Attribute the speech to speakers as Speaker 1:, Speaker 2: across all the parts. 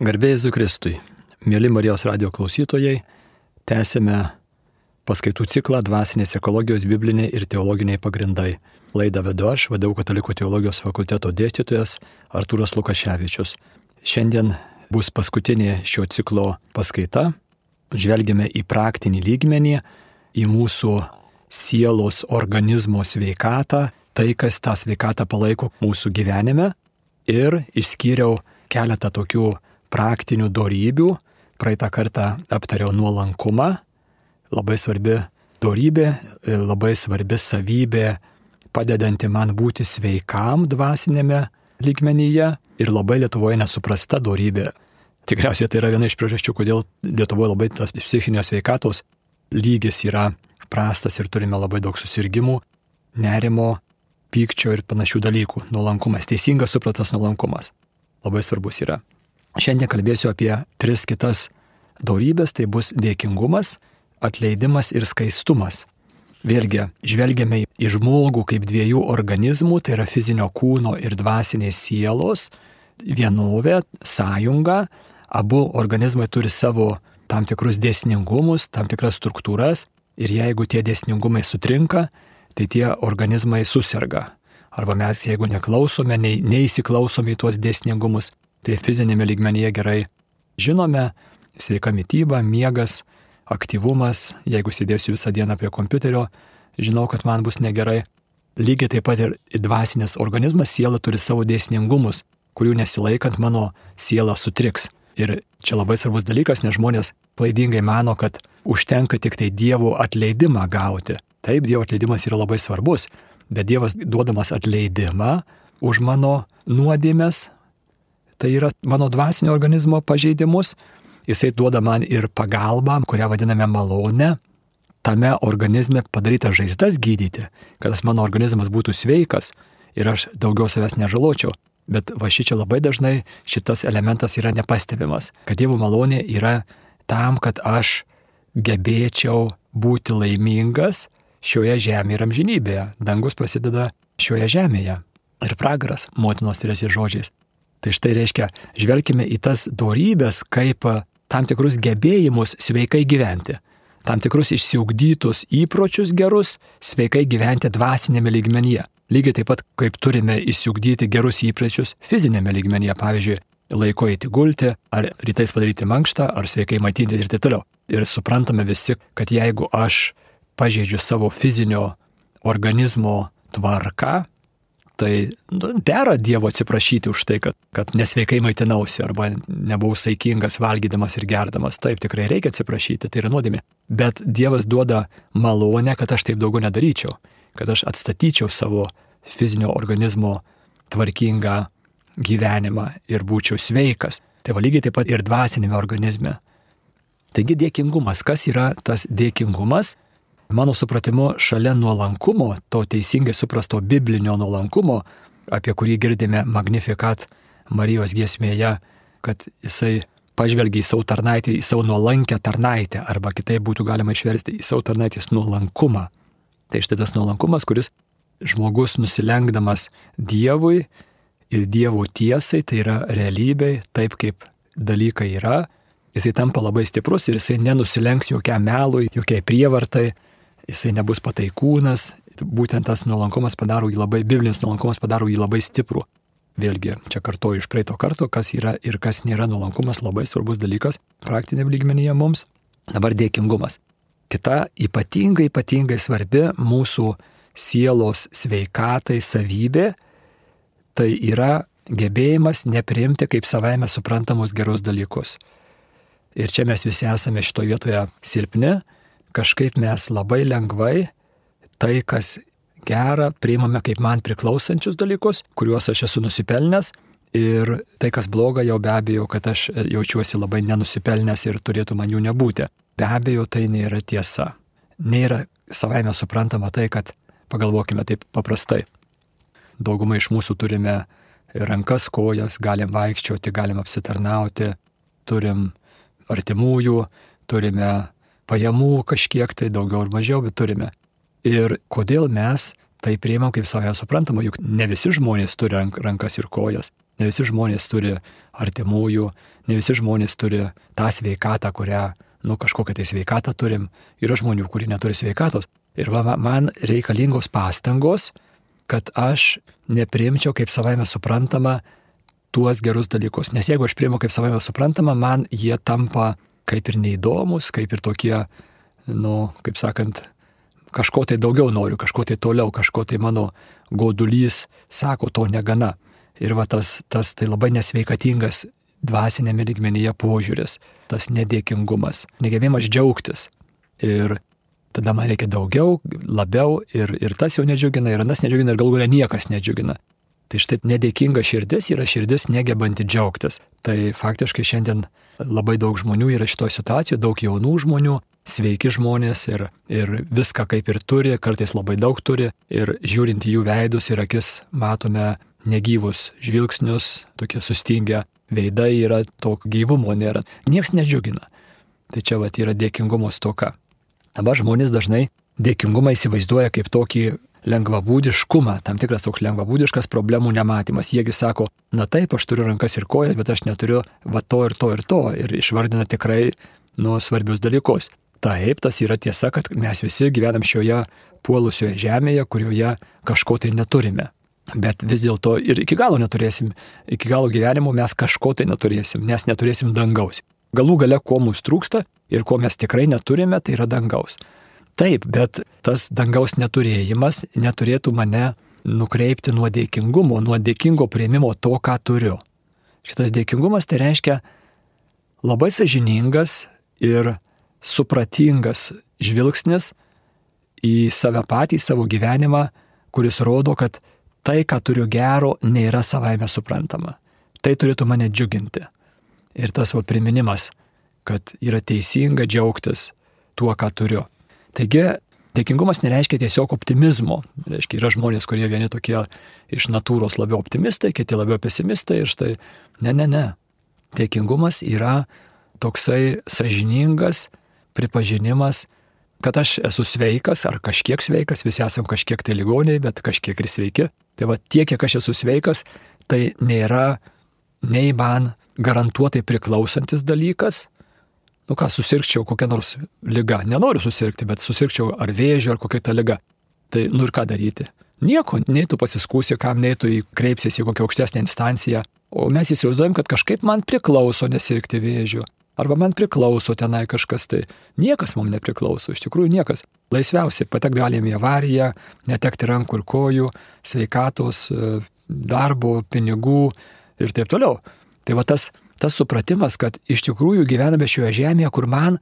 Speaker 1: Garbėjai Zukristui, mėly Marijos radio klausytojai, tęsime paskaitų ciklą Dvasinės ekologijos bibliniai ir teologiniai pagrindai. Laidą vedu aš, vadovau Katalikų teologijos fakulteto dėstytojas Artūras Lukaševičius. Šiandien bus paskutinė šio ciklo paskaita. Žvelgiame į praktinį lygmenį, į mūsų sielos organizmo sveikatą, tai, kas tą sveikatą palaiko mūsų gyvenime. Ir išskyriau keletą tokių praktinių darybių. Praeitą kartą aptariau nuolankumą. Labai svarbi darybė, labai svarbi savybė, padedanti man būti sveikam dvasinėme lygmenyje ir labai Lietuvoje nesuprasta darybė. Tikriausiai tai yra viena iš priežasčių, kodėl Lietuvoje labai tas psichinės sveikatos lygis yra prastas ir turime labai daug susirgymų, nerimo, pykčio ir panašių dalykų. Nuolankumas, teisingas supratas nuolankumas. Labai svarbus yra. Šiandien kalbėsiu apie tris kitas darybės, tai bus dėkingumas, atleidimas ir skaistumas. Vėlgi, žvelgiame į žmogų kaip dviejų organizmų, tai yra fizinio kūno ir dvasinės sielos, vienovė, sąjunga, abu organizmai turi savo tam tikrus dėsningumus, tam tikras struktūras ir jeigu tie dėsningumai sutrinka, tai tie organizmai susirga. Arba mes, jeigu neklausome, nei, neįsiklausome į tuos dėsningumus, tai fizinėme lygmenyje gerai žinome, sveika mytyba, miegas, aktyvumas, jeigu sėdėsiu visą dieną prie kompiuterio, žinau, kad man bus negerai. Lygiai taip pat ir dvasinės organizmas, siela turi savo dėsningumus, kurių nesilaikant mano siela sutriks. Ir čia labai svarbus dalykas, nes žmonės klaidingai mano, kad užtenka tik tai Dievo atleidimą gauti. Taip, Dievo atleidimas yra labai svarbus, bet Dievas duodamas atleidimą už mano nuodėmės, tai yra mano dvasinio organizmo pažeidimus, jisai duoda man ir pagalbą, kurią vadiname malonę, tame organizme padarytas žaizdas gydyti, kad tas mano organizmas būtų sveikas ir aš daugiau savęs nežaločiau. Bet va šičia labai dažnai šitas elementas yra nepastebimas, kad Dievo malonė yra tam, kad aš gebėčiau būti laimingas šioje žemėje ir amžinybėje. Dangus prasideda šioje žemėje. Ir pragaras motinos Teresės žodžiais. Tai štai reiškia, žvelgime į tas dorybės kaip tam tikrus gebėjimus sveikai gyventi, tam tikrus išsiugdytus įpročius gerus sveikai gyventi dvasinėme lygmenyje. Lygiai taip pat, kaip turime išsiugdyti gerus įpročius fizinėme lygmenyje, pavyzdžiui, laiko eiti gulti, ar rytais padaryti mankštą, ar sveikai matyti ir taip toliau. Ir suprantame visi, kad jeigu aš pažeidžiu savo fizinio organizmo tvarką, tai nu, dera Dievo atsiprašyti už tai, kad, kad nesveikai maitinausi arba nebuvau saikingas valgydamas ir gerdamas. Taip, tikrai reikia atsiprašyti, tai yra nuodėmė. Bet Dievas duoda malonę, kad aš taip daugiau nedaryčiau, kad aš atstatyčiau savo fizinio organizmo tvarkingą gyvenimą ir būčiau sveikas. Tai va lygiai taip pat ir dvasinėme organizme. Taigi dėkingumas. Kas yra tas dėkingumas? Mano supratimu, šalia nuolankumo, to teisingai suprasto biblinio nuolankumo, apie kurį girdime Magnifikat Marijos giesmėje, kad jisai pažvelgia į savo tarnaitę, į savo nuolankę tarnaitę, arba kitaip būtų galima išversti į savo tarnaitės nuolankumą. Tai štai tas nuolankumas, kuris žmogus nusilenkdamas Dievui ir Dievo tiesai, tai yra realybei, taip kaip dalykai yra, jisai tampa labai stiprus ir jisai nenusilenks jokiam melui, jokiai prievartai, jisai nebus pataikūnas, būtent tas nuolankumas padaro jį labai, biblinis nuolankumas padaro jį labai stiprų. Vėlgi, čia kartuoju iš praeito karto, kas yra ir kas nėra nuolankumas, labai svarbus dalykas praktiniam lygmenyje mums. Dabar dėkingumas. Kita ypatingai, ypatingai svarbi mūsų sielos sveikatai savybė, tai yra gebėjimas nepriimti kaip savaime suprantamus gerus dalykus. Ir čia mes visi esame šitoje vietoje silpni, kažkaip mes labai lengvai tai, kas gera, priimame kaip man priklausančius dalykus, kuriuos aš esu nusipelnęs. Ir tai, kas bloga, jau be abejo, kad aš jaučiuosi labai nenusipelnęs ir turėtų man jų nebūti. Be abejo, tai nėra tiesa. Nėra savaime suprantama tai, kad pagalvokime taip paprastai. Dauguma iš mūsų turime rankas, kojas, galim vaikščioti, galim apsitarnauti, turim artimųjų, turime pajamų kažkiek tai daugiau ar mažiau, bet turime. Ir kodėl mes tai priimam kaip savai suprantama, juk ne visi žmonės turi rankas ir kojas. Ne visi žmonės turi artimųjų, ne visi žmonės turi tą sveikatą, kurią, nu, kažkokią tai sveikatą turim. Yra žmonių, kurie neturi sveikatos. Ir va, man reikalingos pastangos, kad aš neprimčiau kaip savaime suprantama tuos gerus dalykus. Nes jeigu aš priimu kaip savaime suprantama, man jie tampa kaip ir neįdomus, kaip ir tokie, nu, kaip sakant, kažko tai daugiau noriu, kažko tai toliau, kažko tai mano godulys sako, to negana. Ir va tas, tas tai labai nesveikatingas dvasinėme lygmenyje požiūris, tas nedėkingumas, negebėjimas džiaugtis. Ir tada man reikia daugiau, labiau ir, ir tas jau nedžiugina, ir anas nedžiugina, ir galų galia niekas nedžiugina. Tai štai nedėkinga širdis yra širdis negebanti džiaugtis. Tai faktiškai šiandien labai daug žmonių yra šitoje situacijoje, daug jaunų žmonių, sveiki žmonės ir, ir viską kaip ir turi, kartais labai daug turi ir žiūrint į jų veidus ir akis matome negyvus žvilgsnius, tokie sustingę veidai yra, to gyvumo nėra. Niekas nedžiugina. Tai čia vat yra dėkingumo stoka. Dabar žmonės dažnai dėkingumą įsivaizduoja kaip tokį lengvabūdiškumą, tam tikras toks lengvabūdiškas problemų nematymas. Jiegi sako, na taip, aš turiu rankas ir kojas, bet aš neturiu va to ir to ir to. Ir išvardina tikrai nu svarbius dalykus. Taip, tas yra tiesa, kad mes visi gyvenam šioje puolusioje žemėje, kurioje kažko tai neturime. Bet vis dėlto ir iki galo neturėsim, iki galo gyvenimo mes kažko tai neturėsim, nes neturėsim dangaus. Galų gale, ko mums trūksta ir ko mes tikrai neturime, tai yra dangaus. Taip, bet tas dangaus neturėjimas neturėtų mane nukreipti nuo dėkingumo, nuo dėkingo prieimimo to, ką turiu. Šitas dėkingumas tai reiškia labai sažiningas ir supratingas žvilgsnis į save patį, į savo gyvenimą, kuris rodo, kad tai, ką turiu gero, nėra savaime suprantama. Tai turėtų mane džiuginti. Ir tas va priminimas, kad yra teisinga džiaugtis tuo, ką turiu. Taigi, dėkingumas nereiškia tiesiog optimizmo. Reiškia, yra žmonės, kurie vieni tokie iš natūros labiau optimistai, kiti labiau pesimistai ir štai, ne, ne, ne. Dėkingumas yra toksai sažiningas pripažinimas, kad aš esu sveikas ar kažkiek sveikas, visi esam kažkiek tai ligoniai, bet kažkiek ir sveiki. Tai va tiek, kiek aš esu sveikas, tai nėra nei man garantuotai priklausantis dalykas. Nu ką, susirgčiau kokią nors lygą. Nenoriu susirgti, bet susirgčiau ar vėžiu, ar kokia ta lyga. Tai nu ir ką daryti? Nieko, nei tu pasiskūsi, kam nei tu kreipsies į kokią aukštesnę instanciją. O mes įsivaizduojam, kad kažkaip man priklauso nesirgti vėžiu arba man priklauso tenai kažkas, tai niekas mums nepriklauso, iš tikrųjų niekas. Laisviausiai patek galim į avariją, netekti rankų ir kojų, sveikatos, e, darbo, pinigų ir taip toliau. Tai va tas, tas supratimas, kad iš tikrųjų gyvename šioje žemėje, kur man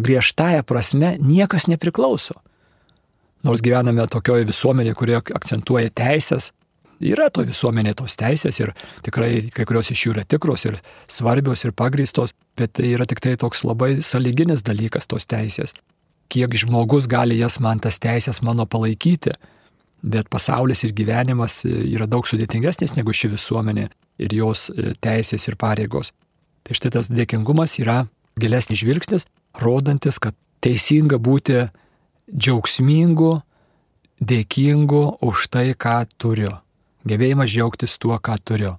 Speaker 1: griežtąją prasme niekas nepriklauso. Nors gyvename tokioje visuomenėje, kurie akcentuoja teisės, Yra to visuomenė tos teisės ir tikrai kai kurios iš jų yra tikros ir svarbios ir pagrįstos, bet tai yra tik tai toks labai saliginis dalykas tos teisės. Kiek žmogus gali jas man tas teisės mano palaikyti, bet pasaulis ir gyvenimas yra daug sudėtingesnis negu ši visuomenė ir jos teisės ir pareigos. Tai štai tas dėkingumas yra gilesnis žvilgsnis, rodantis, kad teisinga būti džiaugsmingu, dėkingu už tai, ką turiu gebėjimas džiaugtis tuo, ką turiu.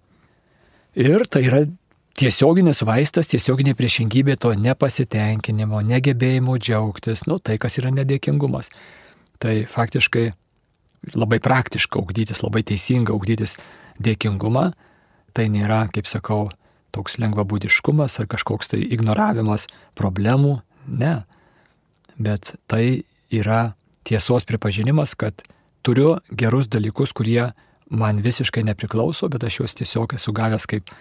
Speaker 1: Ir tai yra tiesioginis vaistas, tiesioginė priešingybė to nepasitenkinimo, negebėjimo džiaugtis, nu tai, kas yra nedėkingumas. Tai faktiškai labai praktiška augdytis, labai teisinga augdytis dėkingumą, tai nėra, kaip sakau, toks lengvabūdiškumas ar kažkoks tai ignoravimas problemų, ne. Bet tai yra tiesos pripažinimas, kad turiu gerus dalykus, kurie man visiškai nepriklauso, bet aš juos tiesiog esu gavęs kaip,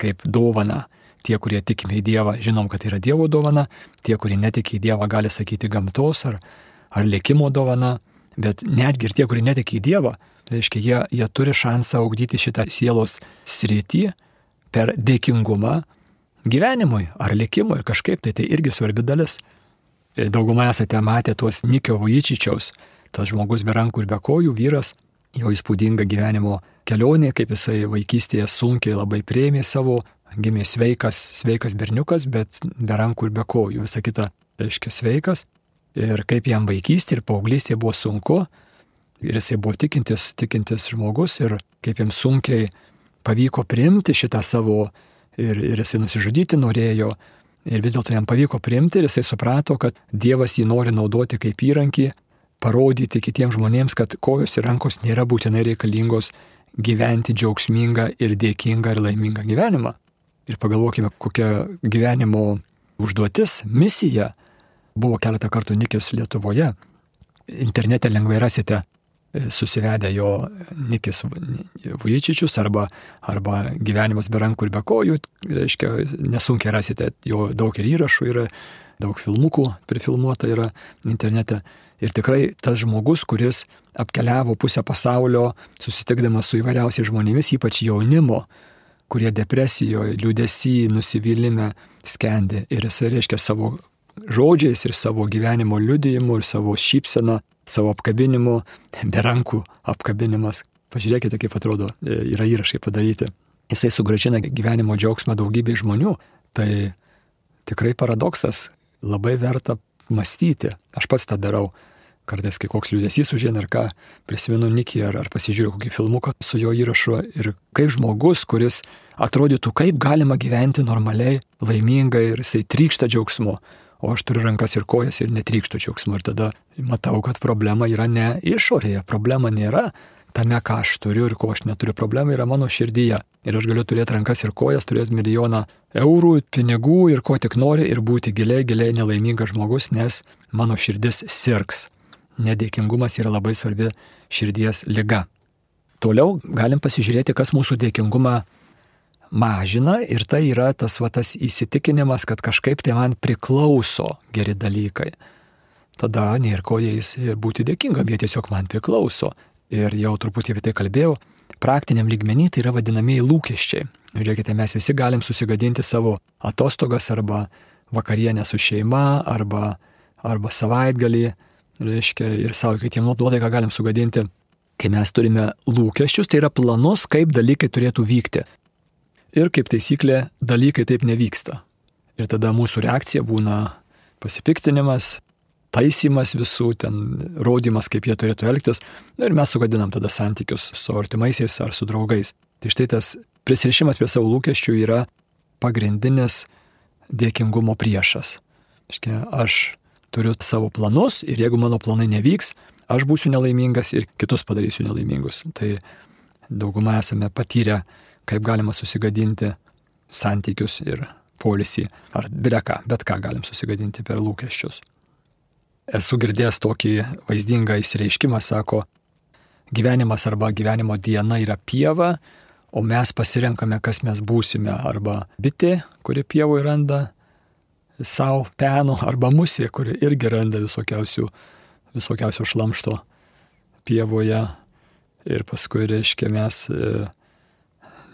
Speaker 1: kaip dovana. Tie, kurie tikime į Dievą, žinom, kad tai yra Dievo dovana, tie, kurie netiki į Dievą, gali sakyti gamtos ar, ar likimo dovana, bet netgi ir tie, kurie netiki į Dievą, reiškia, jie, jie turi šansą augdyti šitą sielos sritį per dėkingumą gyvenimui ar likimui ir kažkaip tai tai irgi svarbi dalis. Daugumą esate matę tuos Nikio Vujčičiaus, tas žmogus be rankų ir be kojų vyras, jo įspūdinga gyvenimo kelionė, kaip jisai vaikystėje sunkiai labai prieimė savo, gimė sveikas, sveikas berniukas, bet be rankų ir be kojų, visa kita reiškia sveikas. Ir kaip jam vaikystė ir paauglystė buvo sunku, ir jisai buvo tikintis, tikintis žmogus, ir kaip jam sunkiai pavyko priimti šitą savo ir, ir jisai nusižudyti norėjo. Ir vis dėlto jam pavyko priimti ir jisai suprato, kad Dievas jį nori naudoti kaip įrankį, parodyti kitiems žmonėms, kad kojos ir rankos nėra būtinai reikalingos gyventi džiaugsmingą ir dėkingą ir laimingą gyvenimą. Ir pagalvokime, kokia gyvenimo užduotis, misija buvo keletą kartų Nikis Lietuvoje. Internete lengvai rasite susivedę jo Nikis Vujčičius arba, arba gyvenimas be rankų ir be kojų, reiškia, nesunkiai rasite, jo daug ir įrašų yra, daug filmukų prifilmuota yra internete. Ir tikrai tas žmogus, kuris apkeliavo pusę pasaulio, susitikdamas su įvairiausiais žmonėmis, ypač jaunimo, kurie depresijoje, liūdėsi, nusivylimė skendi. Ir jisai reiškia savo žodžiais ir savo gyvenimo liudijimu ir savo šypseną savo apkabinimu, be rankų apkabinimas. Pažiūrėkite, kaip atrodo, e, yra įrašai padaryti. Jisai sugražina gyvenimo džiaugsmą daugybei žmonių. Tai tikrai paradoksas, labai verta mąstyti. Aš pats tą darau. Kartais, kai koks liūdėsys užėna ar ką, prisimenu Nikį ar, ar pasižiūriu kokį filmuką su jo įrašu ir kaip žmogus, kuris atrodytų, kaip galima gyventi normaliai, laimingai ir jisai trykšta džiaugsmu, o aš turiu rankas ir kojas ir netrykštų džiaugsmu. Ir tada matau, kad problema yra ne išorėje, problema nėra tame, ką aš turiu ir ko aš neturiu. Problema yra mano širdyje. Ir aš galiu turėti rankas ir kojas, turėti milijoną eurų, pinigų ir ko tik nori ir būti giliai, giliai nelaimingas žmogus, nes mano širdis sirgs. Nedėkingumas yra labai svarbi širdies lyga. Toliau galim pasižiūrėti, kas mūsų dėkingumą mažina ir tai yra tas va tas įsitikinimas, kad kažkaip tai man priklauso geri dalykai. Tada nėra ko jais būti dėkingam, jie tiesiog man priklauso. Ir jau truputį apie tai kalbėjau, praktiniam lygmenį tai yra vadinamieji lūkesčiai. Žiūrėkite, mes visi galim susigadinti savo atostogas arba vakarienę su šeima, arba, arba savaitgalį, reiškia, ir savo kitiem nuoduodai, ką galim sugadinti. Kai mes turime lūkesčius, tai yra planus, kaip dalykai turėtų vykti. Ir kaip taisyklė, dalykai taip nevyksta. Ir tada mūsų reakcija būna pasipiktinimas, taisymas visų, ten rodimas, kaip jie turėtų elgtis. Na ir mes sugadinam tada santykius su artimaisiais ar su draugais. Tai štai tas prisirišimas prie savo lūkesčių yra pagrindinis dėkingumo priešas. Iškia, aš turiu savo planus ir jeigu mano planai nevyks, aš būsiu nelaimingas ir kitus padarysiu nelaimingus. Tai dauguma esame patyrę kaip galima susigadinti santykius ir polisį, ar bet ką, bet ką galim susigadinti per lūkesčius. Esu girdėjęs tokį vaizdingą įsireiškimą, sako, gyvenimas arba gyvenimo diena yra pieva, o mes pasirenkame, kas mes būsime, arba bitė, kuri pievoje randa savo penų, arba musė, kuri irgi randa visokiausių, visokiausių šlamšto pievoje. Ir paskui, reiškia, mes e,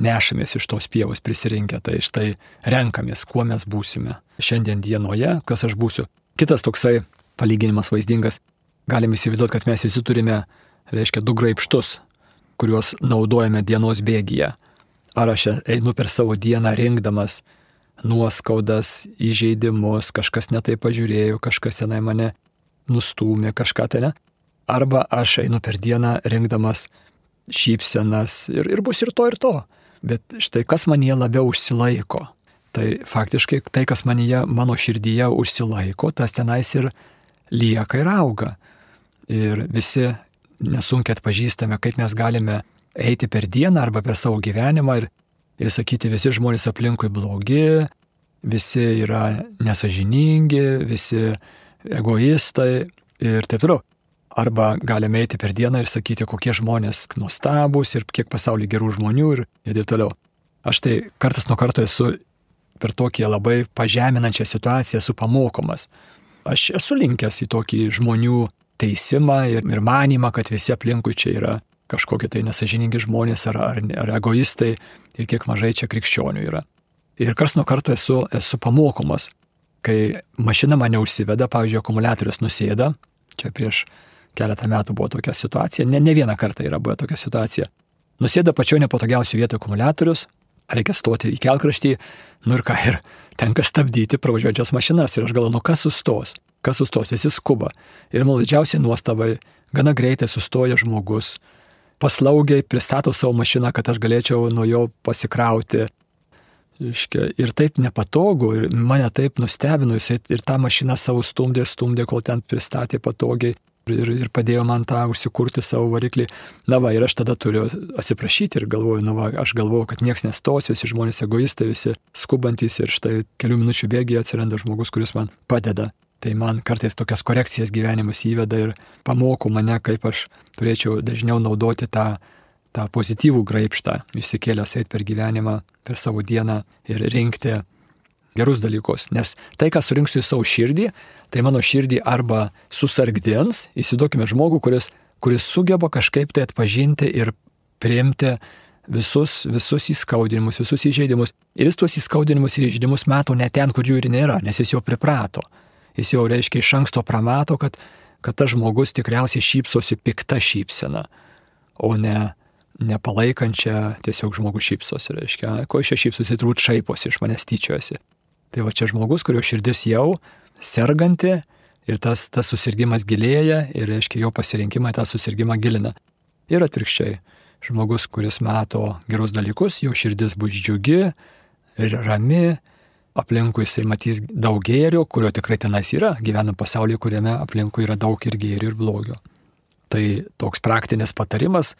Speaker 1: nešamės iš tos pievos prisirinkę, tai štai renkamės, kuo mes būsime šiandien dienoje, kas aš būsiu. Kitas toksai palyginimas vaizdingas, galim įsivaizduoti, kad mes visi turime, reiškia, du graipštus, kuriuos naudojame dienos bėgyje. Ar aš einu per savo dieną rinkdamas nuoskaudas, įžeidimus, kažkas netai pažiūrėjo, kažkas tenai mane nustūmė, kažką ten. Arba aš einu per dieną rinkdamas šypsenas ir, ir bus ir to, ir to. Bet štai kas man jie labiau užsilaiko. Tai faktiškai tai, kas manyje, mano širdyje užsilaiko, tas tenais ir lieka ir auga. Ir visi nesunkiai atpažįstame, kaip mes galime eiti per dieną arba per savo gyvenimą ir, ir sakyti, visi žmonės aplinkui blogi, visi yra nesažiningi, visi egoistai ir taip toliau. Arba galime eiti per dieną ir sakyti, kokie žmonės nuostabus ir kiek pasaulyje gerų žmonių ir, ir taip toliau. Aš tai kartas nuo karto esu per tokį labai pažeminančią situaciją esu pamokomas. Aš esu linkęs į tokį žmonių teisimą ir, ir manimą, kad visi aplinkui čia yra kažkokie tai nesažiningi žmonės ar, ar, ar egoistai ir kiek mažai čia krikščionių yra. Ir kars nuo karto esu, esu pamokomas, kai mašina mane užsiveda, pavyzdžiui, akumuliatorius nusėda, čia prieš keletą metų buvo tokia situacija, ne, ne vieną kartą yra buvę tokia situacija. Nusėda pačioje nepatogiausioje vietoje akumuliatorius, reikia stoti į kelkraštį, nu ir ką, ir tenka stabdyti pravažiuojančias mašinas. Ir aš galvoju, nu kas sustos, kas sustos, visi skuba. Ir man didžiausiai nuostabai, gana greitai sustoja žmogus, paslaugiai pristato savo mašiną, kad aš galėčiau nuo jo pasikrauti. Iškia, ir taip nepatogu, ir mane taip nustebino, jisai ir tą mašiną savo stumdė, stumdė, kol ten pristatė patogiai ir, ir padėjo man tą užsikurti savo variklį. Na va, ir aš tada turiu atsiprašyti ir galvoju, na va, aš galvoju, kad niekas nestos, visi žmonės egoistai, visi skubantys ir štai kelių minučių bėgiai atsiranda žmogus, kuris man padeda. Tai man kartais tokias korekcijas gyvenimas įveda ir pamoko mane, kaip aš turėčiau dažniau naudoti tą, tą pozityvų graipštą, išsikėlęs eit per gyvenimą, per savo dieną ir rinkti gerus dalykus. Nes tai, ką surinksiu į savo širdį, tai mano širdį arba susargdins, įsivaizduokime žmogų, kuris, kuris sugeba kažkaip tai atpažinti ir priimti visus, visus įskaudinimus, visus įžeidimus. Ir jis tuos įskaudinimus ir įžeidimus mato ne ten, kur jų ir nėra, nes jis jau priprato. Jis jau reiškia iš anksto pramato, kad, kad tas žmogus tikriausiai šypsosi piktą šypseną, o ne nepalaikančią tiesiog žmogus šypsosi, reiškia, ko iš čia šypsosi, turbūt šaiposi iš manęs tyčiojasi. Tai va čia žmogus, kurio širdis jau serganti ir tas, tas susirgymas gilėja ir, reiškia, jo pasirinkimai tą susirgymą gilina. Ir atvirkščiai, žmogus, kuris mato gerus dalykus, jo širdis bus džiugi ir rami, aplinkui jisai matys daug gėrio, kurio tikrai tenais yra, gyvena pasaulyje, kuriame aplinkui yra daug ir gėrio, ir blogio. Tai toks praktinis patarimas,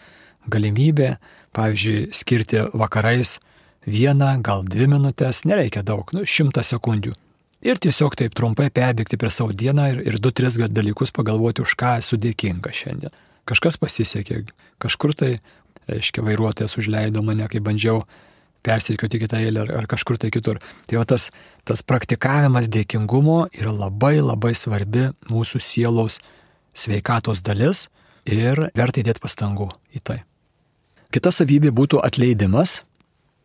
Speaker 1: galimybė, pavyzdžiui, skirti vakarais vieną, gal dvi minutės, nereikia daug, nu, šimtą sekundžių. Ir tiesiog taip trumpai perbėgti per savo dieną ir, ir du, tris dalykus pagalvoti, už ką esu dėkinga šiandien. Kažkas pasisekė, kažkur tai, reiškia, vairuotojas užleido mane, kai bandžiau persikioti kitą eilę ar, ar kažkur tai kitur. Tai va tas, tas praktikavimas dėkingumo yra labai labai svarbi mūsų sielos sveikatos dalis ir verta įdėti pastangų į tai. Kita savybė būtų atleidimas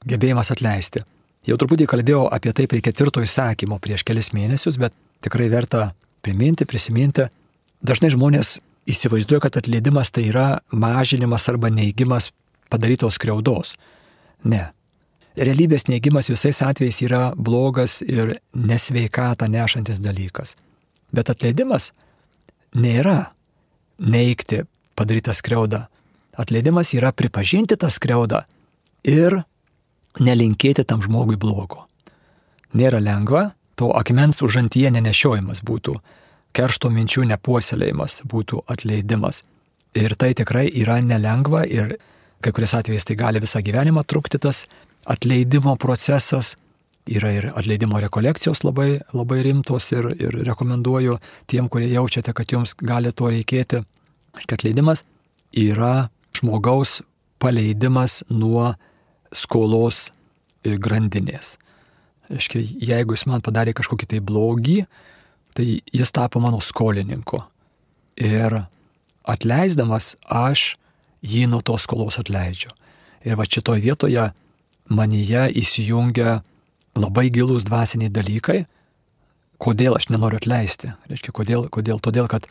Speaker 1: gebėjimas atleisti. Jau truputį kalbėjau apie tai prie ketvirto įsakymo prieš kelis mėnesius, bet tikrai verta priminti, prisiminti. Dažnai žmonės įsivaizduoja, kad atleidimas tai yra mažinimas arba neigimas padarytos skriaudos. Ne. Realybės neigimas visais atvejais yra blogas ir nesveikatą nešantis dalykas. Bet atleidimas nėra neikti padarytą skriaudą. Atleidimas yra pripažinti tą skriaudą ir nelinkėti tam žmogui blogo. Nėra lengva, to akmens užantyje nenešiojimas būtų, keršto minčių nepuoselėjimas būtų atleidimas. Ir tai tikrai yra nelengva ir kai kuriais atvejais tai gali visą gyvenimą trukti tas atleidimo procesas. Yra ir atleidimo rekolekcijos labai, labai rimtos ir, ir rekomenduoju tiem, kurie jaučiate, kad jums gali to reikėti. Atleidimas yra žmogaus paleidimas nuo skolos grandinės. Aiškiai, jeigu jis man padarė kažkokį tai blogį, tai jis tapo mano skolininku. Ir atleisdamas aš jį nuo tos skolos atleidžiu. Ir va šitoje vietoje manyje įsijungia labai gilūs dvasiniai dalykai, kodėl aš nenoriu atleisti. Reiškia, kodėl, kodėl? Todėl, kad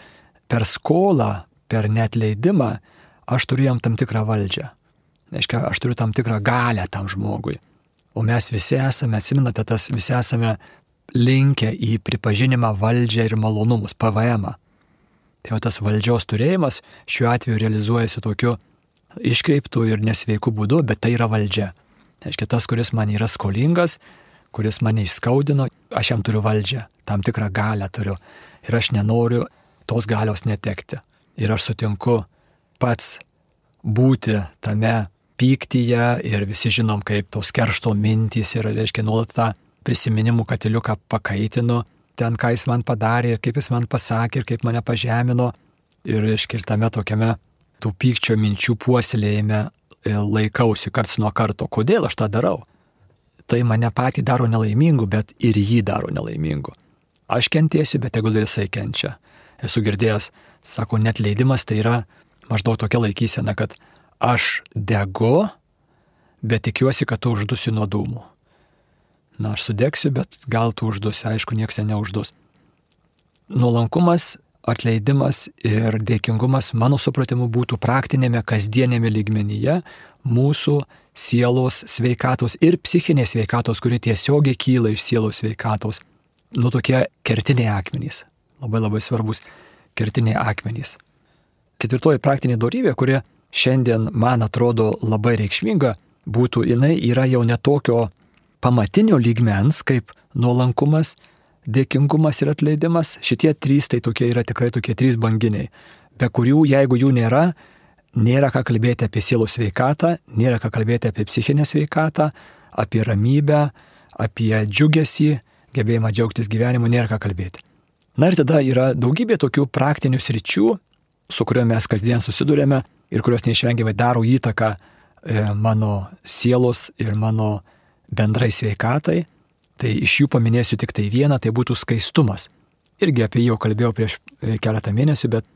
Speaker 1: per skolą, per netleidimą aš turiu jam tam tikrą valdžią. Reiškia, aš turiu tam tikrą galę tam žmogui. O mes visi esame, atsiminate, tas visi esame linkę į pripažinimą valdžią ir malonumus, PVM. -ą. Tai va tas valdžios turėjimas šiuo atveju realizuojasi tokiu iškreiptų ir nesveikų būdu, bet tai yra valdžia. Tai reiškia, tas, kuris man yra skolingas, kuris mane įskaudino, aš jam turiu valdžią, tam tikrą galę turiu. Ir aš nenoriu tos galios netekti. Ir aš sutinku pats būti tame pyktyje ir visi žinom, kaip tos keršto mintys ir, reiškia, nuolat tą prisiminimų katiliuką pakaitinu, ten, ką jis man padarė ir kaip jis man pasakė ir kaip mane pažemino. Ir, reiškia, ir tame tokiame tų pykčio minčių puoselėjime e, laikausi karts nuo karto. Kodėl aš tą darau? Tai mane patį daro nelaimingu, bet ir jį daro nelaimingu. Aš kentiesiu, bet tegul ir jisai kenčia. Esu girdėjęs, sako, net leidimas tai yra maždaug tokia laikysena, kad aš degu, bet tikiuosi, kad tu uždusi nuo dūmų. Na, aš sudegsiu, bet gal tu uždusi, aišku, niekas ten neuždus. Nuolankumas, atleidimas ir dėkingumas, mano supratimu, būtų praktinėme, kasdienėme lygmenyje mūsų sielos sveikatos ir psichinės sveikatos, kuri tiesiogiai kyla iš sielos sveikatos. Nu tokie kertiniai akmenys. Labai labai svarbus kertiniai akmenys. Ketvirtoji praktinė darybė, kuri šiandien man atrodo labai reikšminga, būtų jinai yra jau netokio pamatinio lygmens kaip nuolankumas, dėkingumas ir atleidimas. Šitie trys tai tokie yra tikrai tokie trys banginiai, be kurių, jeigu jų nėra, nėra ką kalbėti apie sielų sveikatą, nėra ką kalbėti apie psichinę sveikatą, apie ramybę, apie džiugesį, gebėjimą džiaugtis gyvenimu, nėra ką kalbėti. Na ir tada yra daugybė tokių praktinių sričių, su kuriomis mes kasdien susidurėme ir kurios neišvengiamai daro įtaką e, mano sielos ir mano bendrai sveikatai. Tai iš jų paminėsiu tik tai vieną, tai būtų skaistumas. Irgi apie jį jau kalbėjau prieš e, keletą mėnesių, bet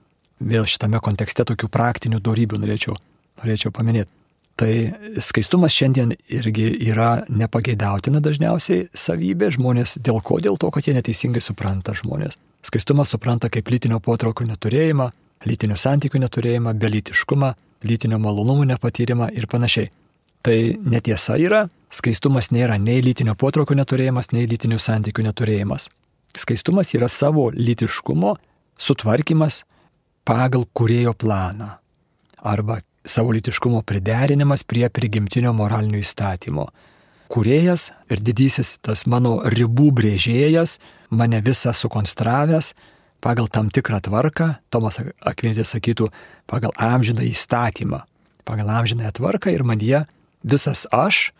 Speaker 1: vėl šitame kontekste tokių praktinių darybių norėčiau, norėčiau paminėti. Tai skaistumas šiandien irgi yra nepageidautina dažniausiai savybė žmonės. Dėl ko? Dėl to, kad jie neteisingai supranta žmonės. Skaistumą supranta kaip lytinio potraukio neturėjimą, lytinių santykių neturėjimą, belytiškumą, lytinio malonumo nepatyrimą ir panašiai. Tai netiesa yra, skaistumas nėra nei lytinio potraukio neturėjimas, nei lytinių santykių neturėjimas. Skaistumas yra savo lytiškumo sutvarkymas pagal kurėjo planą arba savo lytiškumo priderinimas prie prigimtinio moralinio įstatymo. Kurėjas ir didysis tas mano ribų brėžėjas mane visą sukonstravęs pagal tam tikrą tvarką, Tomas Akvinitis sakytų, pagal amžiną įstatymą, pagal amžiną tvarką ir man jie visas aš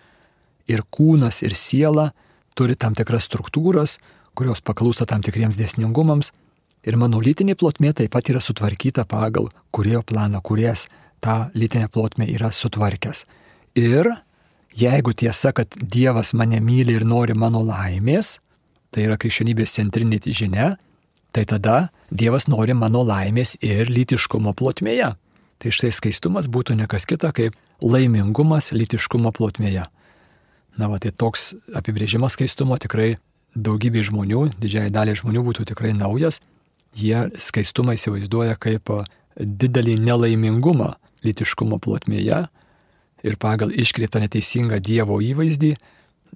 Speaker 1: ir kūnas ir siela turi tam tikras struktūras, kurios paklūsta tam tikriems dėsningumams ir mano lytinė plotmė taip pat yra sutvarkyta pagal kurėjo planą, kuries tą lytinę plotmę yra sutvarkęs. Ir jeigu tiesa, kad Dievas mane myli ir nori mano laimės, tai yra krikščionybės centrinė žinia, tai tada Dievas nori mano laimės ir lytiškumo plotmėje. Tai štai skaistumas būtų nekas kita kaip laimingumas lytiškumo plotmėje. Na, va, tai toks apibrėžimas skaistumo tikrai daugybė žmonių, didžiai daliai žmonių būtų tikrai naujas. Jie skaistumą įsivaizduoja kaip didelį nelaimingumą lytiškumo plotmėje ir pagal iškreiptą neteisingą Dievo įvaizdį,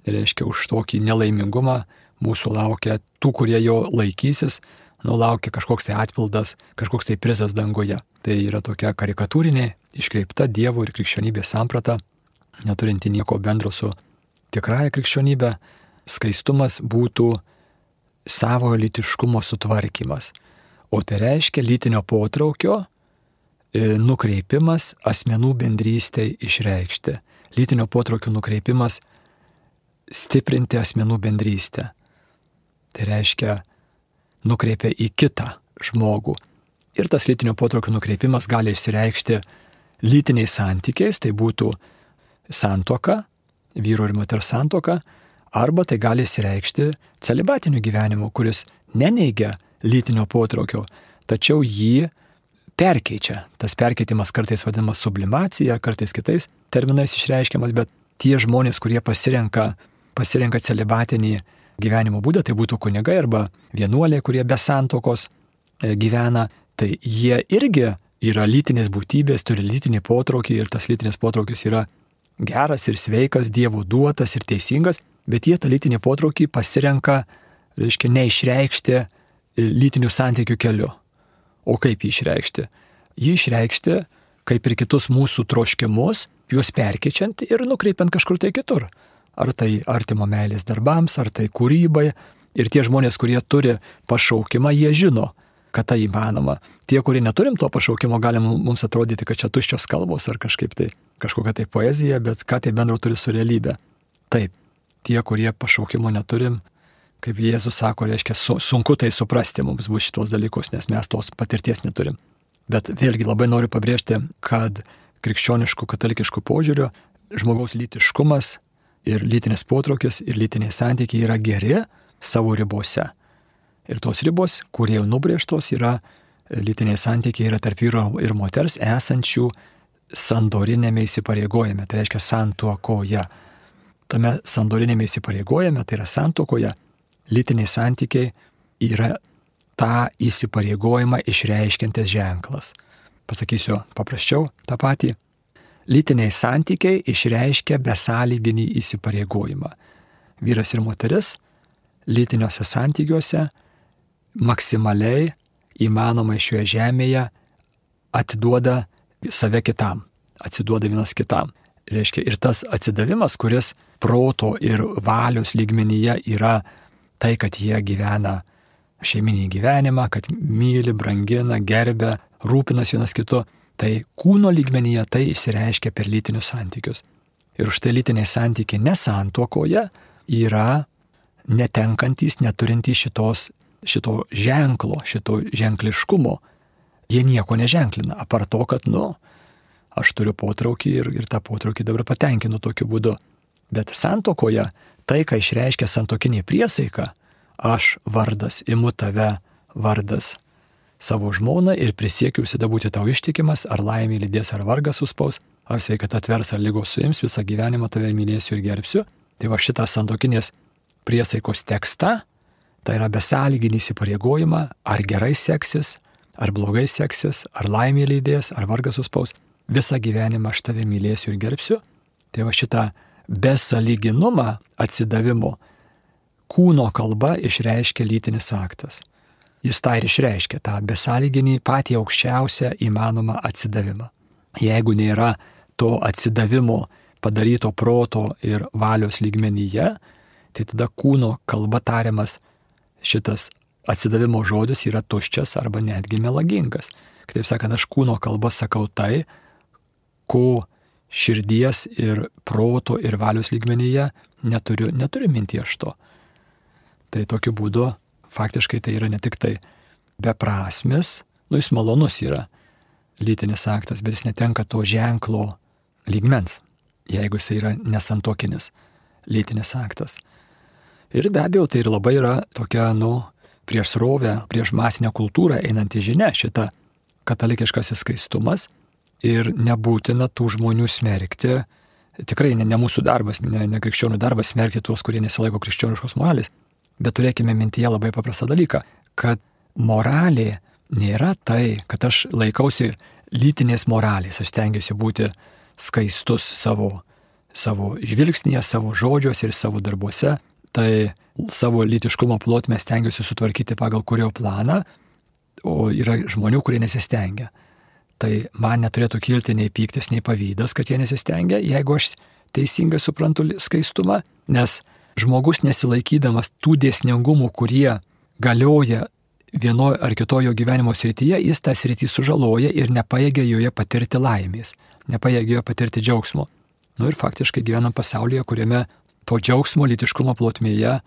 Speaker 1: reiškia už tokį nelaimingumą mūsų laukia tų, kurie jo laikysis, nu laukia kažkoks tai atpildas, kažkoks tai prizas dangoje. Tai yra tokia karikatūrinė, iškreipta Dievo ir krikščionybės samprata, neturinti nieko bendro su tikrąją krikščionybę. Skaistumas būtų savo litiškumo sutvarkymas. O tai reiškia lytinio potraukio e, nukreipimas asmenų bendrystėj išreikšti. Lytinio potraukio nukreipimas stiprinti asmenų bendrystę. Tai reiškia nukreipia į kitą žmogų. Ir tas lytinio potraukio nukreipimas gali išsireikšti lytiniais santykiais, tai būtų santoka, vyro ir moters santoka, arba tai gali išsireikšti celibatiniu gyvenimu, kuris neneigia lytinio potraukio, tačiau jį perkeičia. Tas perkeitimas kartais vadinamas sublimacija, kartais kitais terminais išreiškiamas, bet tie žmonės, kurie pasirenka, pasirenka celibatinį gyvenimo būdą, tai būtų kunigai arba vienuoliai, kurie be santokos e, gyvena, tai jie irgi yra lytinės būtybės, turi lytinį potraukį ir tas lytinis potraukis yra geras ir sveikas, Dievo duotas ir teisingas, bet jie tą lytinį potraukį pasirenka, reiškia, neišreikšti lytinių santykių keliu. O kaip jį išreikšti? Jį išreikšti, kaip ir kitus mūsų troškimus, juos perkečiant ir nukreipiant kažkur tai kitur ar tai artimo meilės darbams, ar tai kūrybai. Ir tie žmonės, kurie turi pašaukimą, jie žino, kad tai įmanoma. Tie, kurie neturim to pašaukimo, gali mums atrodyti, kad čia tuščios kalbos ar kažkaip tai kažkokia tai poezija, bet ką tai bendro turi su realybė. Taip, tie, kurie pašaukimo neturim, kaip Jėzus sako, reiškia, su, sunku tai suprasti mums bus šitos dalykus, nes mes tos patirties neturim. Bet vėlgi labai noriu pabrėžti, kad krikščioniškų, katalikiškų požiūrių žmogaus lytiškumas ir lytinis potraukis, ir lytiniai santykiai yra geri savo ribose. Ir tos ribos, kurie jau nubrėžtos, yra lytiniai santykiai yra tarp vyro ir moters esančių sandorinėme įsipareigojime, tai reiškia santuokoje. Tame sandorinėme įsipareigojime, tai yra santuokoje, lytiniai santykiai yra tą įsipareigojimą išreiškintis ženklas. Pasakysiu paprasčiau tą patį lytiniai santykiai išreiškia besąlyginį įsipareigojimą. Vyras ir moteris lytiniuose santykiuose maksimaliai įmanomai šioje žemėje atiduoda save kitam. atsiduoda vienas kitam. Reiškia, ir tas atsidavimas, kuris proto ir valios lygmenyje yra tai, kad jie gyvena šeiminį gyvenimą, kad myli, brangina, gerbia, rūpinas vienas kitu, tai kūno lygmenyje tai išsireiškia per lytinius santykius. Ir už tai lytiniai santykiai nesantokoje yra netenkantys, neturintys šitos, šito ženklo, šito ženkliškumo. Jie nieko neženklina, apart to, kad, nu, aš turiu potraukį ir, ir tą potraukį dabar patenkinu tokiu būdu. Bet santokoje tai, ką išreiškia santokinė priesaika, aš vardas, imu tave vardas savo žmoną ir prisiekiu visada būti tau ištikimas, ar laimė lydės, ar vargas suspaus, ar sveikata atvers, ar lygos suims, visą gyvenimą tave mylėsiu ir gerbsiu. Tai va šitą santokinės priesaikos tekstą, tai yra besąlyginį įsipareigojimą, ar gerai seksis, ar blogai seksis, ar laimė lydės, ar vargas suspaus, visą gyvenimą aš tave mylėsiu ir gerbsiu. Tai va šitą besąlyginumą atsidavimo kūno kalba išreiškia lytinis aktas. Jis tą ir išreiškia, tą besąlyginį patį aukščiausią įmanomą atsidavimą. Jeigu nėra to atsidavimo padaryto proto ir valios lygmenyje, tai tada kūno kalba tariamas šitas atsidavimo žodis yra tuščias arba netgi melagingas. Kitaip sakant, aš kūno kalba sakau tai, ko širdies ir proto ir valios lygmenyje neturiu, neturiu minti aš to. Tai tokiu būdu faktiškai tai yra ne tik tai beprasmis, nu jis malonus yra lytinis aktas, bet jis netenka to ženklo lygmens, jeigu jis yra nesantokinis lytinis aktas. Ir be abejo, tai ir labai yra tokia, nu, prieš srovę, prieš masinę kultūrą einanti žinia šita katalikiškasis skaistumas ir nebūtina tų žmonių smerkti. Tikrai ne, ne mūsų darbas, ne, ne krikščionių darbas smerkti tuos, kurie nesilaiko krikščioniškos moralės, Bet turėkime mintyje labai paprastą dalyką, kad moralė nėra tai, kad aš laikausi lytinės moralės, aš stengiuosi būti skaistus savo, savo žvilgsnėje, savo žodžiuose ir savo darbuose, tai savo lytiškumo plotmę stengiuosi sutvarkyti pagal kurio planą, o yra žmonių, kurie nesistengia. Tai man neturėtų kilti nei pyktis, nei pavydas, kad jie nesistengia, jeigu aš teisingai suprantu skaistumą, nes žmogus nesilaikydamas tų dėsningumų, kurie galioja vienoje ar kitojo gyvenimo srityje, jis tą sritį sužaloja ir nepaėgia joje patirti laimės, nepaėgia joje patirti džiaugsmo. Nu ir faktiškai gyvenam pasaulyje, kuriame to džiaugsmo litiškumo plotmėje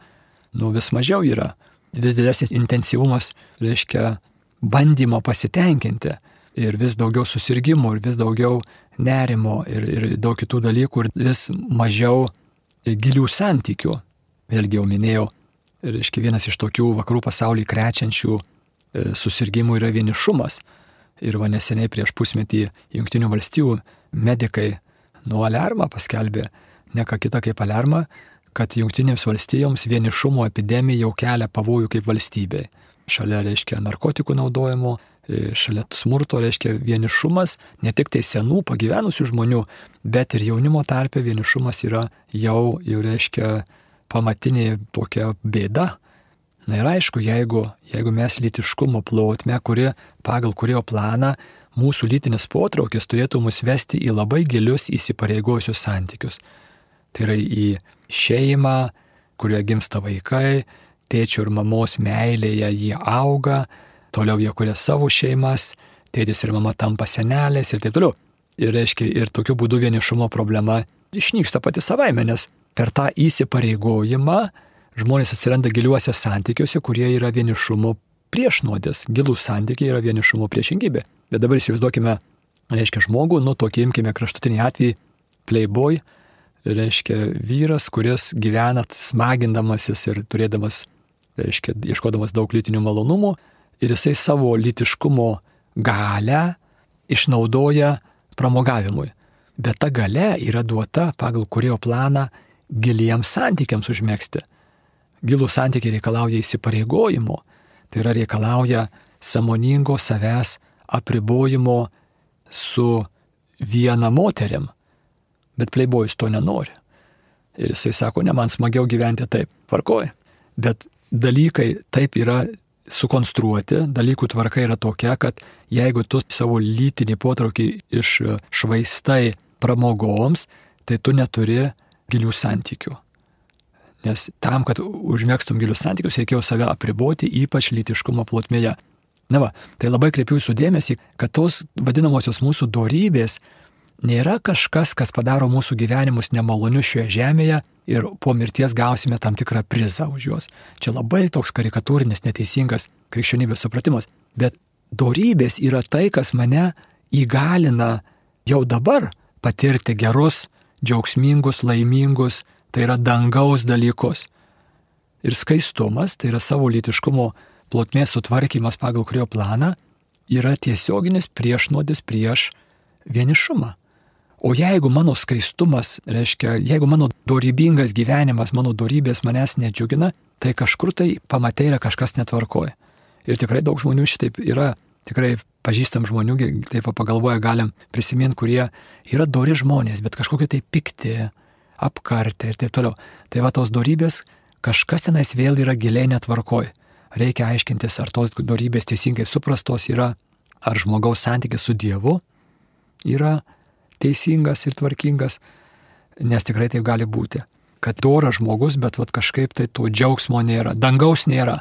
Speaker 1: nu, vis mažiau yra. Vis didesnis intensyvumas reiškia bandymo pasitenkinti ir vis daugiau susirgymų, ir vis daugiau nerimo, ir, ir daug kitų dalykų, ir vis mažiau gilių santykių. Vėlgi jau minėjau, reiškia vienas iš tokių vakarų pasaulį krečiančių e, susirgymų yra vienišumas. Ir va neseniai prieš pusmetį Junktinių valstybių medikai nuo alarmą paskelbė, ne ką kitą kaip alarmą, kad Junktinėms valstijoms vienišumo epidemija jau kelia pavojų kaip valstybei. Šalia, reiškia, narkotikų naudojimo, šalia smurto reiškia vienišumas ne tik tai senų pagyvenusių žmonių, bet ir jaunimo tarpe vienišumas yra jau, jau reiškia pamatinė tokia bėda. Na ir aišku, jeigu, jeigu mes lytiškumo plotme, kuri pagal kurio planą mūsų lytinis potraukis turėtų mus vesti į labai gilius įsipareigojusius santykius. Tai yra į šeimą, kurioje gimsta vaikai, tėčio ir mamos meilėje jie auga, toliau jie kuria savo šeimas, tėtis ir mama tampa senelės ir taip toliau. Ir reiškia, ir tokiu būdu vienišumo problema išnyksta pati savaime, nes per tą įsipareigojimą žmonės atsiranda giliuose santykiuose, kurie yra vienišumo priešnodės. Gilų santykiai yra vienišumo priešingybė. Bet dabar įsivaizduokime, reiškia, žmogų, nu tokį imkime kraštutinį atvejį, playboy, reiškia, vyras, kuris gyvena smagindamasis ir turėdamas, reiškia, ieškodamas daug lytinių malonumų, ir jisai savo litiškumo galę išnaudoja pramogavimui. Bet ta gale yra duota pagal kurio planą giliems santykiams užmėgsti. Gilų santykiai reikalauja įsipareigojimo, tai yra reikalauja samoningo savęs apribojimo su viena moteriam. Bet pleibojus to nenori. Ir jisai sako, ne man smagiau gyventi taip, tvarkoja. Bet dalykai taip yra sukonstruoti, dalykų tvarka yra tokia, kad jeigu tu savo lytinį potraukį iššvaistai pramogoms, tai tu neturi gilių santykių. Nes tam, kad užmėgstum gilius santykius, reikėjo save apriboti, ypač lytiškumo plotmėje. Na va, tai labai kreipiu jūsų dėmesį, kad tos vadinamosios mūsų dorybės nėra kažkas, kas padaro mūsų gyvenimus nemalonius šioje žemėje ir po mirties gausime tam tikrą prizą už juos. Čia labai toks karikatūrinis, neteisingas krikščionybės supratimas. Bet dorybės yra tai, kas mane įgalina jau dabar patirti gerus, džiaugsmingus, laimingus, tai yra dangaus dalykus. Ir skaistumas, tai yra savo lytiškumo plotmės sutvarkymas pagal kurio planą, yra tiesioginis priešnodis prieš vienišumą. O jeigu mano skaistumas, reiškia, jeigu mano dorybingas gyvenimas, mano dorybės manęs nedžiugina, tai kažkur tai pamatai yra kažkas netvarkoja. Ir tikrai daug žmonių šitaip yra, tikrai pažįstam žmonių, taip pagalvoja, galim prisiminti, kurie yra dori žmonės, bet kažkokie tai pikti, apkartę ir taip toliau. Tai va tos dorybės, kažkas tenais vėl yra giliai netvarkoj. Reikia aiškintis, ar tos dorybės teisingai suprastos yra, ar žmogaus santykis su Dievu yra teisingas ir tvarkingas, nes tikrai taip gali būti. Kad doras žmogus, bet vat, kažkaip tai to džiaugsmo nėra, dangaus nėra,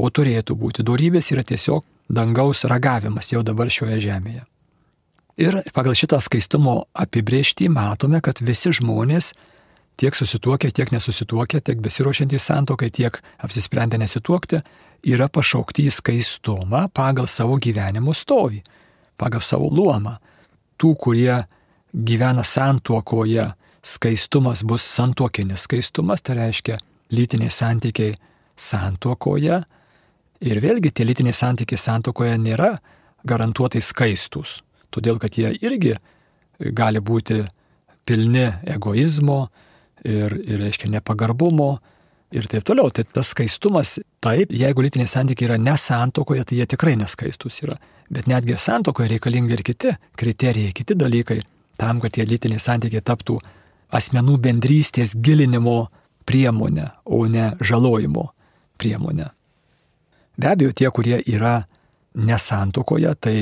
Speaker 1: o turėtų būti. Dorybės yra tiesiog dangaus ragavimas jau dabar šioje žemėje. Ir pagal šitą skaistumo apibriežtį matome, kad visi žmonės, tiek susituokę, tiek nesusituokę, tiek besiruošiantys santokai, tiek apsisprendę nesituokti, yra pašaukti į skaistumą pagal savo gyvenimo stovį, pagal savo luomą. Tų, kurie gyvena santuokoje, skaistumas bus santuokinis skaistumas, tai reiškia lytiniai santykiai santuokoje. Ir vėlgi tie lytiniai santykiai santuokoje nėra garantuotai skaistus, todėl kad jie irgi gali būti pilni egoizmo ir, ir reiškia nepagarbumo ir taip toliau. Tai tas skaistumas, taip, jeigu lytiniai santykiai yra nesantokoje, tai jie tikrai neskaistus yra. Bet netgi santokoje reikalingi ir kiti kriterijai, kiti dalykai, tam, kad tie lytiniai santykiai taptų asmenų bendrystės gilinimo priemonė, o ne žalojimo priemonė. Be abejo, tie, kurie yra nesantokoje, tai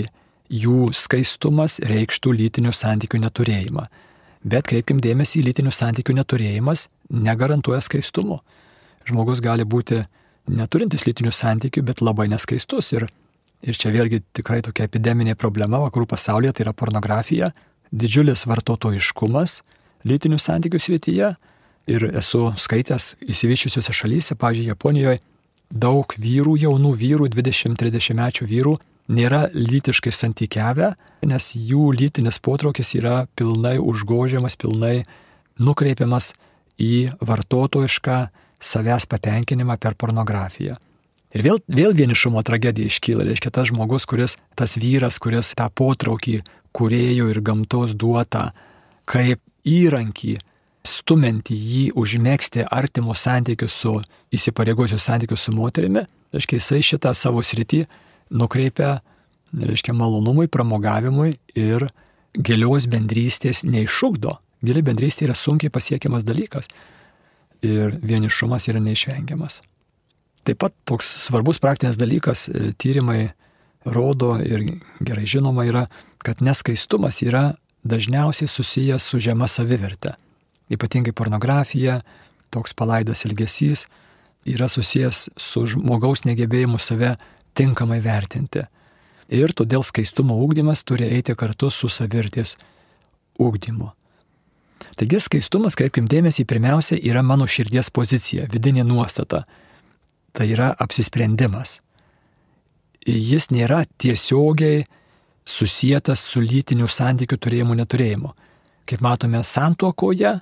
Speaker 1: jų skaistumas reikštų lytinių santykių neturėjimą. Bet kreipkim dėmesį, lytinių santykių neturėjimas negarantuoja skaistumo. Žmogus gali būti neturintis lytinių santykių, bet labai neskaistus. Ir, ir čia vėlgi tikrai tokia epideminė problema vakarų pasaulyje, tai yra pornografija, didžiulis vartotojiškumas lytinių santykių srityje ir esu skaitęs įsivyščiusiuose šalyse, pavyzdžiui, Japonijoje, daug vyrų, jaunų vyrų, 20-30 mečių vyrų nėra lytiškai santykiavę, nes jų lytinis potraukis yra pilnai užgožiamas, pilnai nukreipiamas į vartotojišką savęs patenkinimą per pornografiją. Ir vėl, vėl vienišumo tragedija iškyla, reiškia tas žmogus, kuris, tas vyras, kuris tą potraukį kuriejų ir gamtos duotą kaip įrankį, stuminti jį užmėgsti artimus santykius su įsipareigojusius santykius su moterimi, reiškia jisai šitą savo sritį nukreipia, reiškia, malonumui, pramogavimui ir gilios bendrystės neišugdo. Gili bendrystė yra sunkiai pasiekiamas dalykas ir vienišumas yra neišvengiamas. Taip pat toks svarbus praktinis dalykas, e, tyrimai rodo ir gerai žinoma yra, kad neskaistumas yra dažniausiai susijęs su žema savivertė. Ypatingai pornografija, toks palaidas ilgesys yra susijęs su žmogaus negebėjimu save tinkamai vertinti. Ir todėl skaistumo ūkdymas turi eiti kartu su savirties ūkdymu. Taigi skaistumas, kreipkim dėmesį, pirmiausia yra mano širdies pozicija, vidinė nuostata. Tai yra apsisprendimas jis nėra tiesiogiai susijęs su lytinių santykių turėjimu neturėjimu. Kaip matome, santuokoje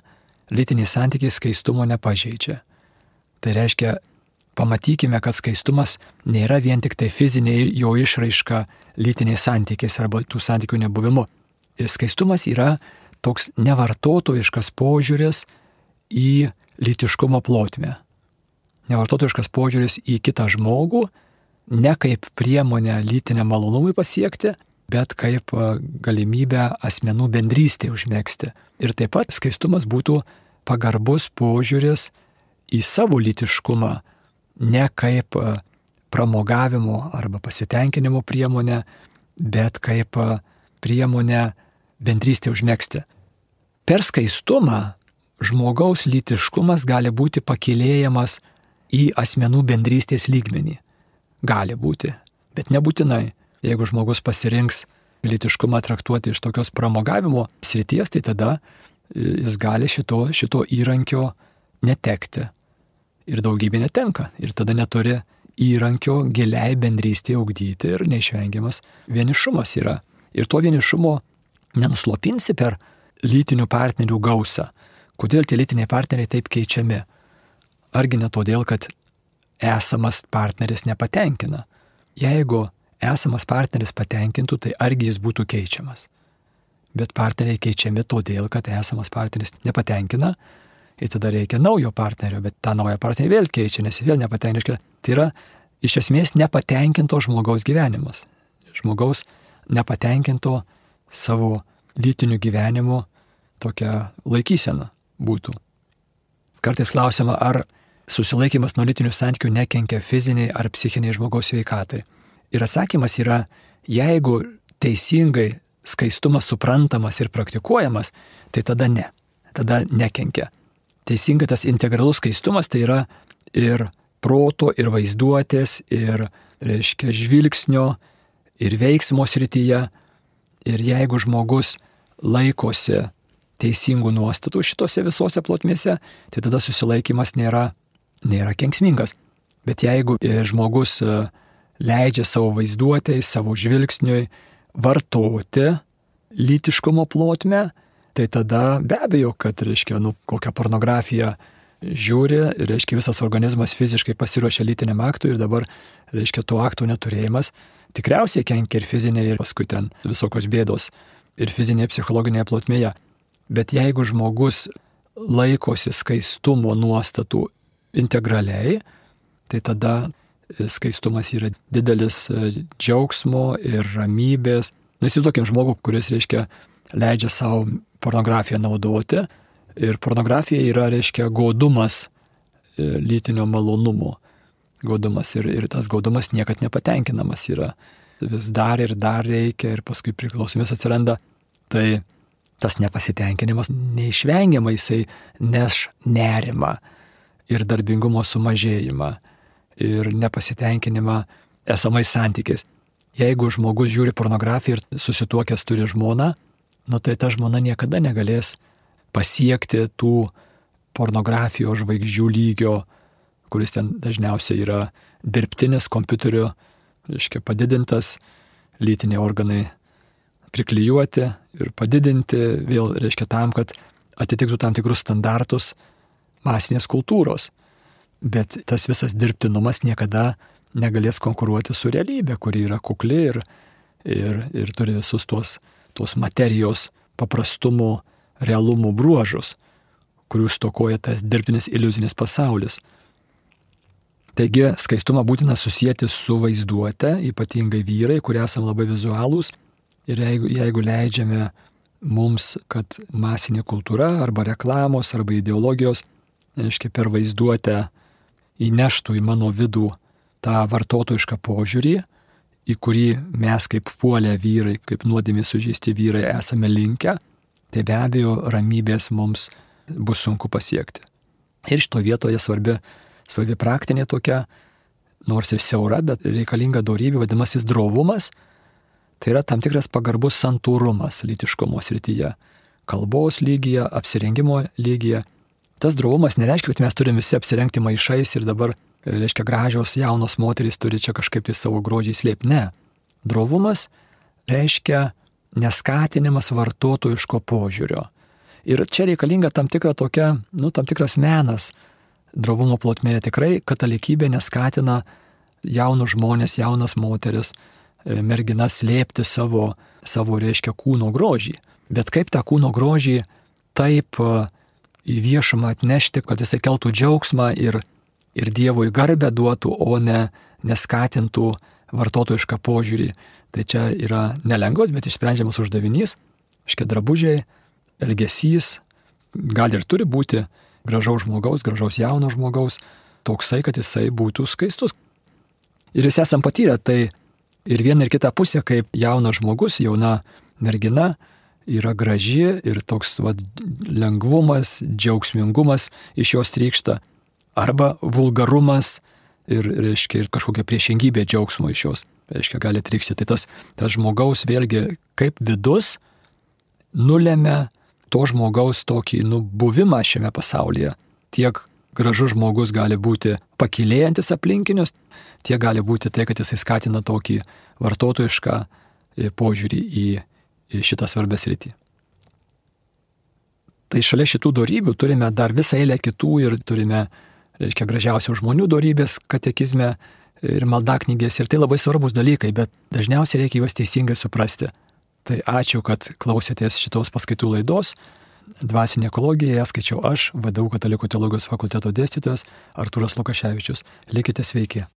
Speaker 1: lytiniai santykiai skaistumo nepažeidžia. Tai reiškia, pamatykime, kad skaistumas nėra vien tik tai fiziniai jo išraiška lytiniais santykiais arba tų santykių nebuvimu. Ir skaistumas yra toks nevartotojiškas požiūris į lytiškumo plotmę. Nevartotojiškas požiūris į kitą žmogų ne kaip priemonę lytiniam malonumui pasiekti, bet kaip galimybę asmenų bendrystėje užmėgsti. Ir taip pat skaistumas būtų pagarbus požiūris į savo lytiškumą, ne kaip pramogavimo arba pasitenkinimo priemonę, bet kaip priemonę bendrystė užmėgsti. Per skaistumą žmogaus lytiškumas gali būti pakilėjamas į asmenų bendrystės lygmenį. Gali būti, bet nebūtinai. Jeigu žmogus pasirinks lytiškumą traktuoti iš tokios pramogavimo srities, tai tada e, jis gali šito, šito įrankio netekti. Ir daugybė netenka. Ir tada neturi įrankio giliai bendrystėje augdyti ir neišvengiamas vienišumas yra. Ir to vienišumo nenuslopinsi per lytinių partnerių gausą. Kodėl tie lytiniai partneriai taip keičiami? Argi ne todėl, kad esamas partneris nepatenkina. Jeigu esamas partneris patenkintų, tai argi jis būtų keičiamas. Bet partneriai keičiami todėl, kad esamas partneris nepatenkina ir tada reikia naujo partnerio, bet tą naują partnerį vėl keičia, nes jis vėl nepatenkina. Tai yra iš esmės nepatenkinto žmogaus gyvenimas. Žmogaus nepatenkinto savo lytiniu gyvenimu tokia laikysena būtų. Kartais klausima, ar susilaikimas nuo lytinių santykių nekenkia fiziniai ar psichiniai žmogaus sveikatai. Ir atsakymas yra, jeigu teisingai skaistumas suprantamas ir praktikuojamas, tai tada ne, tada nekenkia. Teisingai tas integralus skaistumas tai yra ir proto, ir vaizduotės, ir, reiškia, žvilgsnio, ir veiksmo srityje. Ir jeigu žmogus laikosi teisingų nuostatų šitose visose plotmėse, tai tada susilaikimas nėra, nėra kenksmingas. Bet jeigu e, žmogus e, leidžia savo vaizduotėjai, savo žvilgsniui vartoti lytiškumo plotmę, tai tada be abejo, kad, reiškia, nu, kokią pornografiją žiūri, reiškia, visas organizmas fiziškai pasiruošia lytiniam aktui ir dabar, reiškia, tų aktų neturėjimas tikriausiai kenkia ir fiziniai, ir paskui ten visokios bėdos ir fizinėje, psichologinėje plotmėje. Bet jeigu žmogus laikosi skaistumo nuostatų integraliai, tai tada e, skaistumas yra didelis e, džiaugsmo ir ramybės. Na, įsivaizduokim žmogų, kuris, reiškia, leidžia savo pornografiją naudoti ir pornografija yra, reiškia, godumas e, lytinio malonumo. Godumas ir, ir tas godumas niekad nepatenkinamas yra. Vis dar ir dar reikia ir paskui priklausomis atsiranda. Tai tas nepasitenkinimas neišvengiamai jisai neš nerimą ir darbingumo sumažėjimą ir nepasitenkinimą esamais santykiais. Jeigu žmogus žiūri pornografiją ir susituokęs turi žmoną, nu tai ta žmona niekada negalės pasiekti tų pornografijos žvaigždžių lygio, kuris ten dažniausiai yra dirbtinis kompiuteriu, reiškia padidintas, lytiniai organai priklijuoti ir padidinti, vėl reiškia tam, kad atitiktų tam tikrus standartus masinės kultūros. Bet tas visas dirbtinumas niekada negalės konkuruoti su realybė, kuri yra kukli ir, ir, ir turi visus tuos, tuos materijos paprastumo, realumo bruožus, kurių stokoja tas dirbtinis iliuzinis pasaulis. Taigi skaistumą būtina susijęti su vaizduote, ypatingai vyrai, kurie esame labai vizualūs Ir jeigu, jeigu leidžiame mums, kad masinė kultūra arba reklamos arba ideologijos, reiškia, per vaizduotę įneštų į mano vidų tą vartotojišką požiūrį, į kurį mes kaip puolę vyrai, kaip nuodėmė sužeisti vyrai esame linkę, tai be abejo ramybės mums bus sunku pasiekti. Ir šito vietoje svarbi, svarbi praktinė tokia, nors ir siaura, bet reikalinga darybė, vadinamasis drovumas, Tai yra tam tikras pagarbus santūrumas lytiškumo srityje. Kalbos lygyje, apsirengimo lygyje. Tas drovumas nereiškia, kad mes turime visi apsirengti maišais ir dabar, e, reiškia, gražios jaunos moterys turi čia kažkaip tai savo grožiai slėpti. Ne. Drovumas reiškia neskatinimas vartotojiško požiūrio. Ir čia reikalinga tam tikra tokia, nu, tam tikras menas. Drovumo plotmėje tikrai katalikybė neskatina jaunus žmonės, jaunas moteris E, mergina slėpti savo, savo, reiškia, kūno grožį. Bet kaip tą kūno grožį taip e, į viešumą atnešti, kad jisai keltų džiaugsmą ir, ir Dievui garbę duotų, o ne neskatintų vartotojišką požiūrį. Tai čia yra nelengvas, bet išsprendžiamas uždavinys. Iškia drabužiai, elgesys, gali ir turi būti gražaus žmogaus, gražaus jauno žmogaus, toksai, kad jisai būtų skaistus. Ir visi esam patyrę tai ir viena ir kita pusė, kaip jaunas žmogus, jauna mergina, yra graži ir toks vat, lengvumas, džiaugsmingumas iš jos trykšta, arba vulgarumas ir, reiškia, ir kažkokia priešingybė džiaugsmo iš jos, reiškia, gali trykšti. Tai tas, tas žmogaus vėlgi kaip vidus nulėmė to žmogaus tokį nu, buvimą šiame pasaulyje. Tiek gražus žmogus gali būti pakilėjantis aplinkinius, tiek gali būti tai, kad jisai skatina tokį vartotojišką požiūrį į šitą svarbę sritį. Tai šalia šitų darybių turime dar visą eilę kitų ir turime, reiškia, gražiausių žmonių darybės katekizme ir maldaknygės ir tai labai svarbus dalykai, bet dažniausiai reikia juos teisingai suprasti. Tai ačiū, kad klausėtės šitos paskaitų laidos. Dvasinė ekologija, ją skaičiau aš, vadovau Katalikų teologijos fakulteto dėstytojas Artūras Lukaševičius. Likite sveiki.